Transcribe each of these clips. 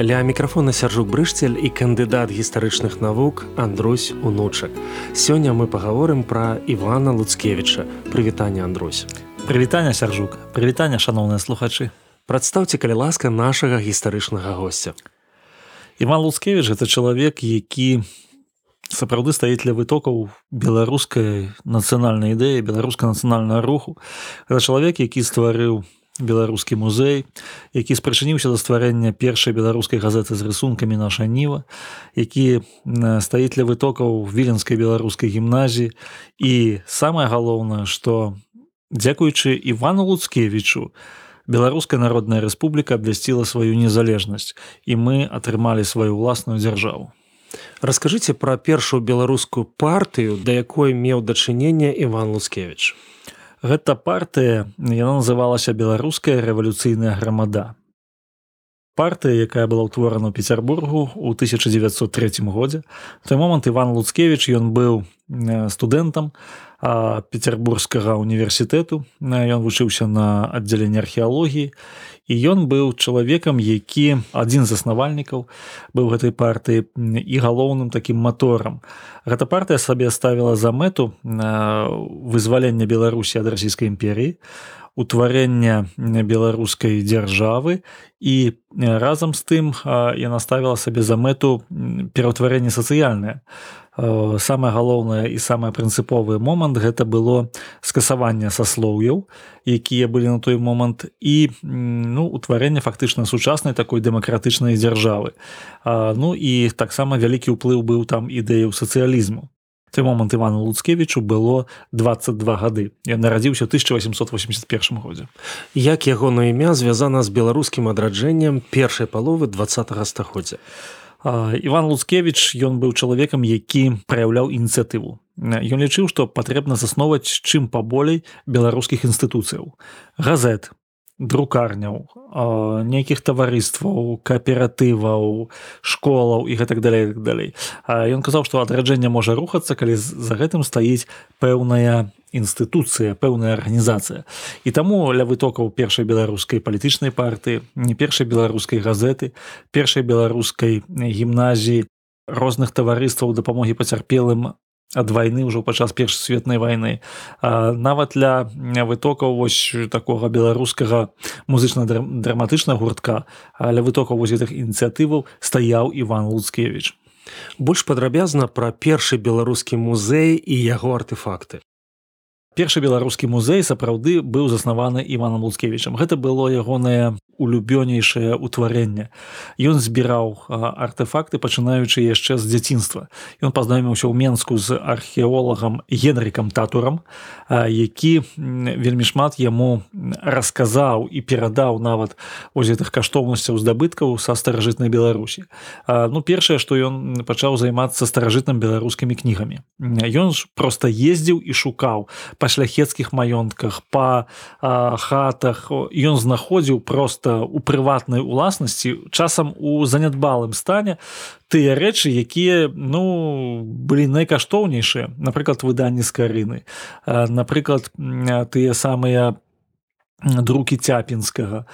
Ля мікрафона сяржук брышцель і кандыдат гістарычных навук Андрусь унучак. Сёння мы пагаворым пра Івана Луцкевіча. Прывітанне Андрусь. Прывітанне сяржук, прывітанне шаноўныя слухачы. Прадстаўце калі ласка нашага гістарычнага госця. Іван Луцкевіч это чалавек, які сапраўды стаіць для вытокаў беларускай нацыянальнай ідэі беларуска нацыянальнага руху. Гэта чалавек, які стварыў беларускі музей які спрачыніўся да стварэння першай беларускай газеты з рысункамі наша ніва які стаіць для вытокаў віленскай беларускай гімназіі. І самае галоўнае што дзякуючы ивану луцкевічу беларуская народная рэспубліка абвясціла сваю незалежнасць і мы атрымалі сваю ўласную дзяржаву. Раскажыце пра першую беларускую партыю да якой меў дачыненне иван луцкевич Гэта партыя яна называлася беларуская рэвалюцыйная грамада. Партыя, якая была ўтворана ў Петербургу ў 1903 годзе. В той момант Іван Луцкевич ён быў студэнтам петербургскага універсітэту. Ён вучыўся на аддзяленне археалогіі і ён быў чалавекам які адзін з заснавальнікаў быў гэтай партыі і галоўным такім маторам гэта партыя сабе ставіла за мэту вызвалення беларусі ад расійскай імперіі утварэння беларускай дзяржавы і разам з тым яна ставіла сабе за мэту пераўтварэнне сацыяльнае Э, самае галоўнае і самае прынцыповы момант гэта было скасаванне саслоўяў якія былі на той момант і ну утварэнне фактычна сучаснай такой дэмакратычнай дзяржавы ну і таксама вялікі ўплыў быў там ідэяў сацыялізму той момант ивану луцкевічу было 22 гады я нарадзіўся 1881 годзе як ягонае імя звязана з беларускім адраджэннем першай паловы два стагоддзя Іван Луцкевіч ён быў чалавекам, які праяўляў ініцыятыву. Ён лічыў, што патрэбна засноваць чым паболей беларускіх інстытуцыяў. газет, друкарняў, нейкіх таварыстваў, кааператываў, школаў і гэтак далей так далей. Ён казаў, што адраджэнне можа рухацца, калі за гэтым стаіць пэўная інстытуцыя пэўная арганізацыя і таму ля вытокаў першай беларускай палітычнай партыі не першай беларускай газеты першай беларускай гімназіі розных таварыстваў дапамогі пацярпелым ад вайны ўжо падчас першай светнай вайны. Нават для вытокаў вось такога беларускага музычна-драматычнага гуртка ля вытокаў вось гэтых ініцыятываў стаяў иван луцкевич больш падрабязна пра першы беларускі музей і яго артефакты першы беларускі музей сапраўды быў заснаваны иваном луцкевичам гэта было ягонае улюбёнейшае ўтварэнне. Ён збіраў артефакты пачынаючы яшчэ з дзяцінства. Ён пазнаёміўся ў менску з археолагам генрикам татурам які вельмі шмат яму расказаў і перадаў нават ось гэтых каштоўнасцяў здабыткаў са старажытнай беларусі. Ну першае што ён пачаў займацца старажытным беларускімі кнігамі. Ён ж просто ездзіў і шукаў па шляхецкіх маёнтках па а, хатах. Ён знаходзіў просто у прыватнай уласнасці часам у занядбалым стане тыя рэчы якія ну былі найкаштоўнейшыя. Напрыклад выданні з карыны. Напрыклад тыя самыя друкі цяпінскага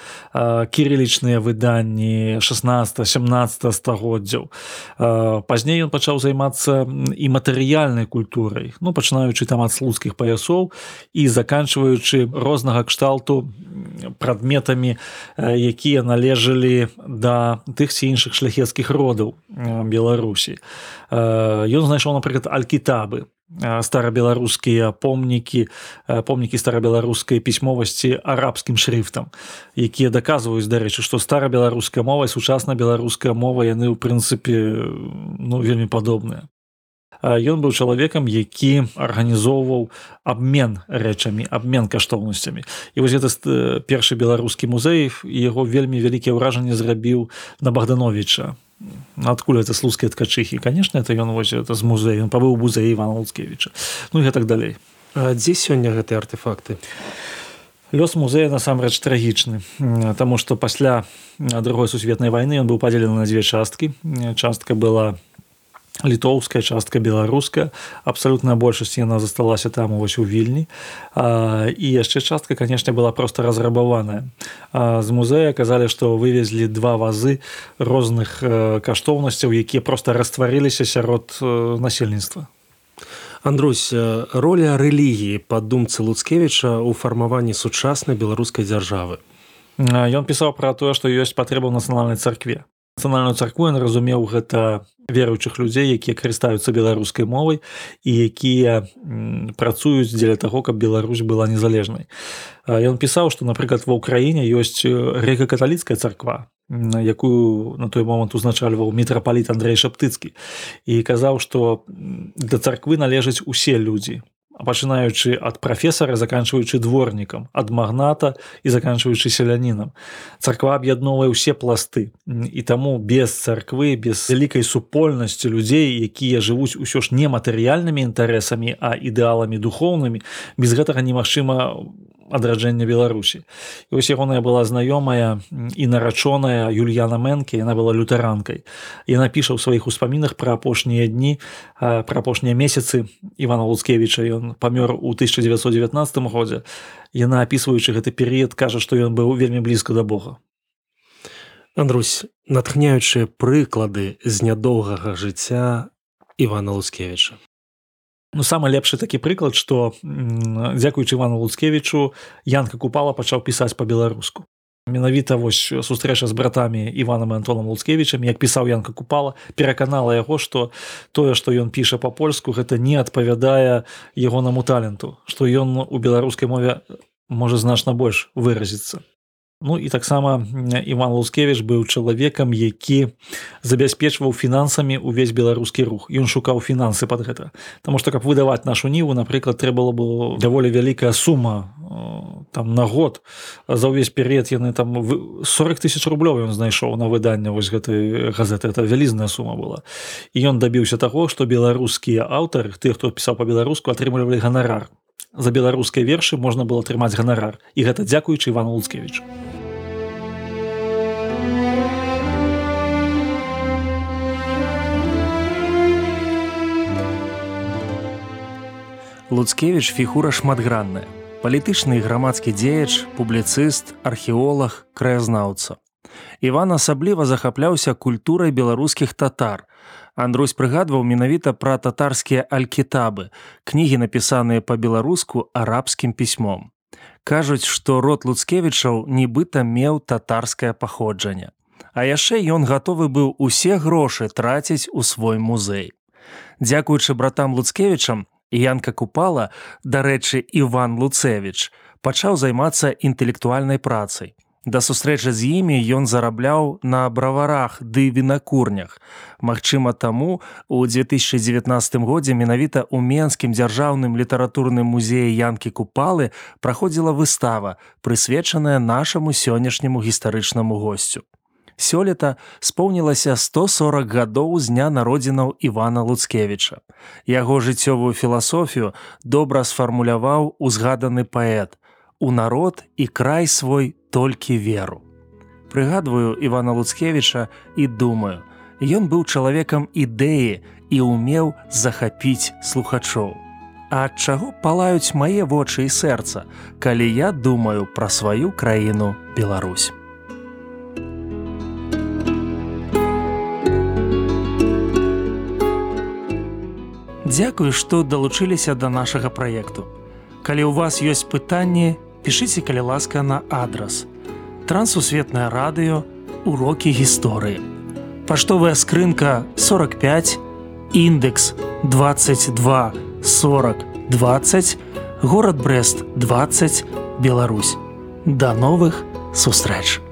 кірылічныя выданні 16 17 стагоддзяў. Пазней ён пачаў займацца і матэрыяльнай культурай ну пачынаючы там ад слуцкіх паясоў і заканчваючы рознага кшталту прадметамі якія належалі да тых ці іншых шляхецкіх родаў беларусі. Ён знайшоў напрыклад алькітабы старабеларускія помнікі помнікі старабеларускай пісьмовасці арабскім шрифтам якія даказваюць дарэчы што старабеларуская мова сучасна беларуская мова яны ў прынцыпе ну вельмі падобныя Ён быў чалавекам, які арганізоўваў абмен рэчамі, абмен каштоўнасцямі. І вось гэта першы беларускі музей і яго вельмі вялікія ўражанні зрабіў на Богдановича адкуль это слуцкія ткачыхі конечно это ён вось это з музею ён пабыў музей ивана луцкевича. Ну і так далей А дзе сёння гэтыя артефакты? Лёс музея насамрэч трагічны Таму што пасля другой сусветнай вайны ён быў падзелены на дзве часткі частка была літоўская частка беларуская абсалютная большасць яна засталася там вось у вільні. А, і яшчэ частка канешне была просто разрабаваная. А, з музея казалі што вывезлі два вазы розных э, каштоўнасцяў якія просто растварыліся сярод э, насельніцтва. Андрусь роля рэлігіі па думцы луцкевіча ў фармаванні сучаснай беларускай дзяржавы. Ён пісаў пра тое што ёсць патрэба ў нацыянальнай царкве. Нацыянальную царкву ён разумеў гэта веруючых людзей якія карыстаюцца беларускай мовай і якія працуюць дзеля таго каб Беларусь была незалежнай. Ён пісаў што напрыклад ва ўкраіне ёсць рэка-каталіцкая царква якую на той момант узначальваў мітрапаліт Андрей шаптыцкі і казаў што да царквы належаць усе людзі пачынаючы ад прафесара заканчваючы дворнікам ад магната і заканчваючы селянінам. Царква аб'ядноўвае ўсе пласты. І таму без царквы без вялікай супольнасці людзей якія жывуць усё ж не матэрыяльнымі інтарэсамі а ідэаламі духоўнымі без гэтага немагчыма адраджэння беларусі. І вось ягоная была знаёмая і нарачоная юльяна мэнкі яна была лютэранкай. Яна піша ў сваіх успамінах пра апошнія дні пра апошнія месяцы ивана луцкевича ён памёр у 1919 годзе. Яна апісваючы гэты перыяд кажа што ён быў вельмі блізка да бога. Андрусь натхняючыя прыклады з нядоўгага жыцця ивана лускевича Ну самы лепшы такі прыклад што дзякуючы ивану луцкевічу янка купала пачаў пісаць по-беларуску менавіта вось сустрэча з братамі иваном антоном луцкевичам як пісаў янка купала пераканала яго што тое што ён піша по-польску гэта не адпавядае ягонаму таленту што ён у беларускай мове можа значна больш выразіцца Ну і таксама Іван Лускевіч быў чалавекам, які забяспечваў фінансамі ўвесь беларускі рух. Ён шукаў фінансы под гэта. Таму што каб выдаваць нашу ніву, напрыклад, трэба было бы даволі вялікая сума там на год за ўвесь перыяд яны там 40 тысяч рублёў ён знайшоў на выданне вось гэтай газеты это вялізная сума была. І ён дабіўся таго, што беларускія аўтары, тых, хто пісаў па-беларуску, атрымлівалі ганарар. За беларускай вершы можна было атрымаць ганарар і гэта дзякуючы Івану Луцкевічу. Луцкевіч фігура шматгранная. Палітычны і грамадскі дзеяч, публіцыст, археолог, краязнаўца. Іван асабліва захапляўся культурай беларускіх татар. Андрусь прыгадваў менавіта пра татарскія алькітабы, кнігі напісаныя па-беларуску арабскім пісьмом. Кажуць, што род Луцкевічаў нібыта меў татарскае паходжанне. А яшчэ ён гатовы быў усе грошы траціць у свой музей. Дзякуючы братам Луцкевічам, Янка купала, дарэчы, Іван Луцевіч пачаў займацца інтэлектуальнай працай. Да сустрэчы з імі ён зарабляў на браварах ды вінакурнях. Магчыма, таму у 2019 годзе менавіта ў менскім дзяржаўным літаратурным музеі янкі купалы праходзіла выстава, прысвечаная нашаму сённяшняму гістарычнаму госцю сёлета споўнілася 140 гадоў з дня народзінаў Івана Луцкевіча. Яго жыццёвую філасофію добра сфармуляваў узгаданы паэт: У народ і край свой толькі веру. Прыгадваю Івана Луцкевіча і думаю, Ён быў чалавекам ідэі і ўмеў захапіць слухачоў. А ад чаго палаюць мае вочы і сэрца, калі я думаю пра сваю краіну Беларусь. Дзякую, што далучыліся да нашага праекту. Калі ў вас ёсць пытанні, пішыце калі ласка на адрас. Трансусветнае радыё, урокі гісторыі. Паштовая скрынка 45, індекс 22 40 20, горад Брест 20, Беларусь. Да новых сустрэч!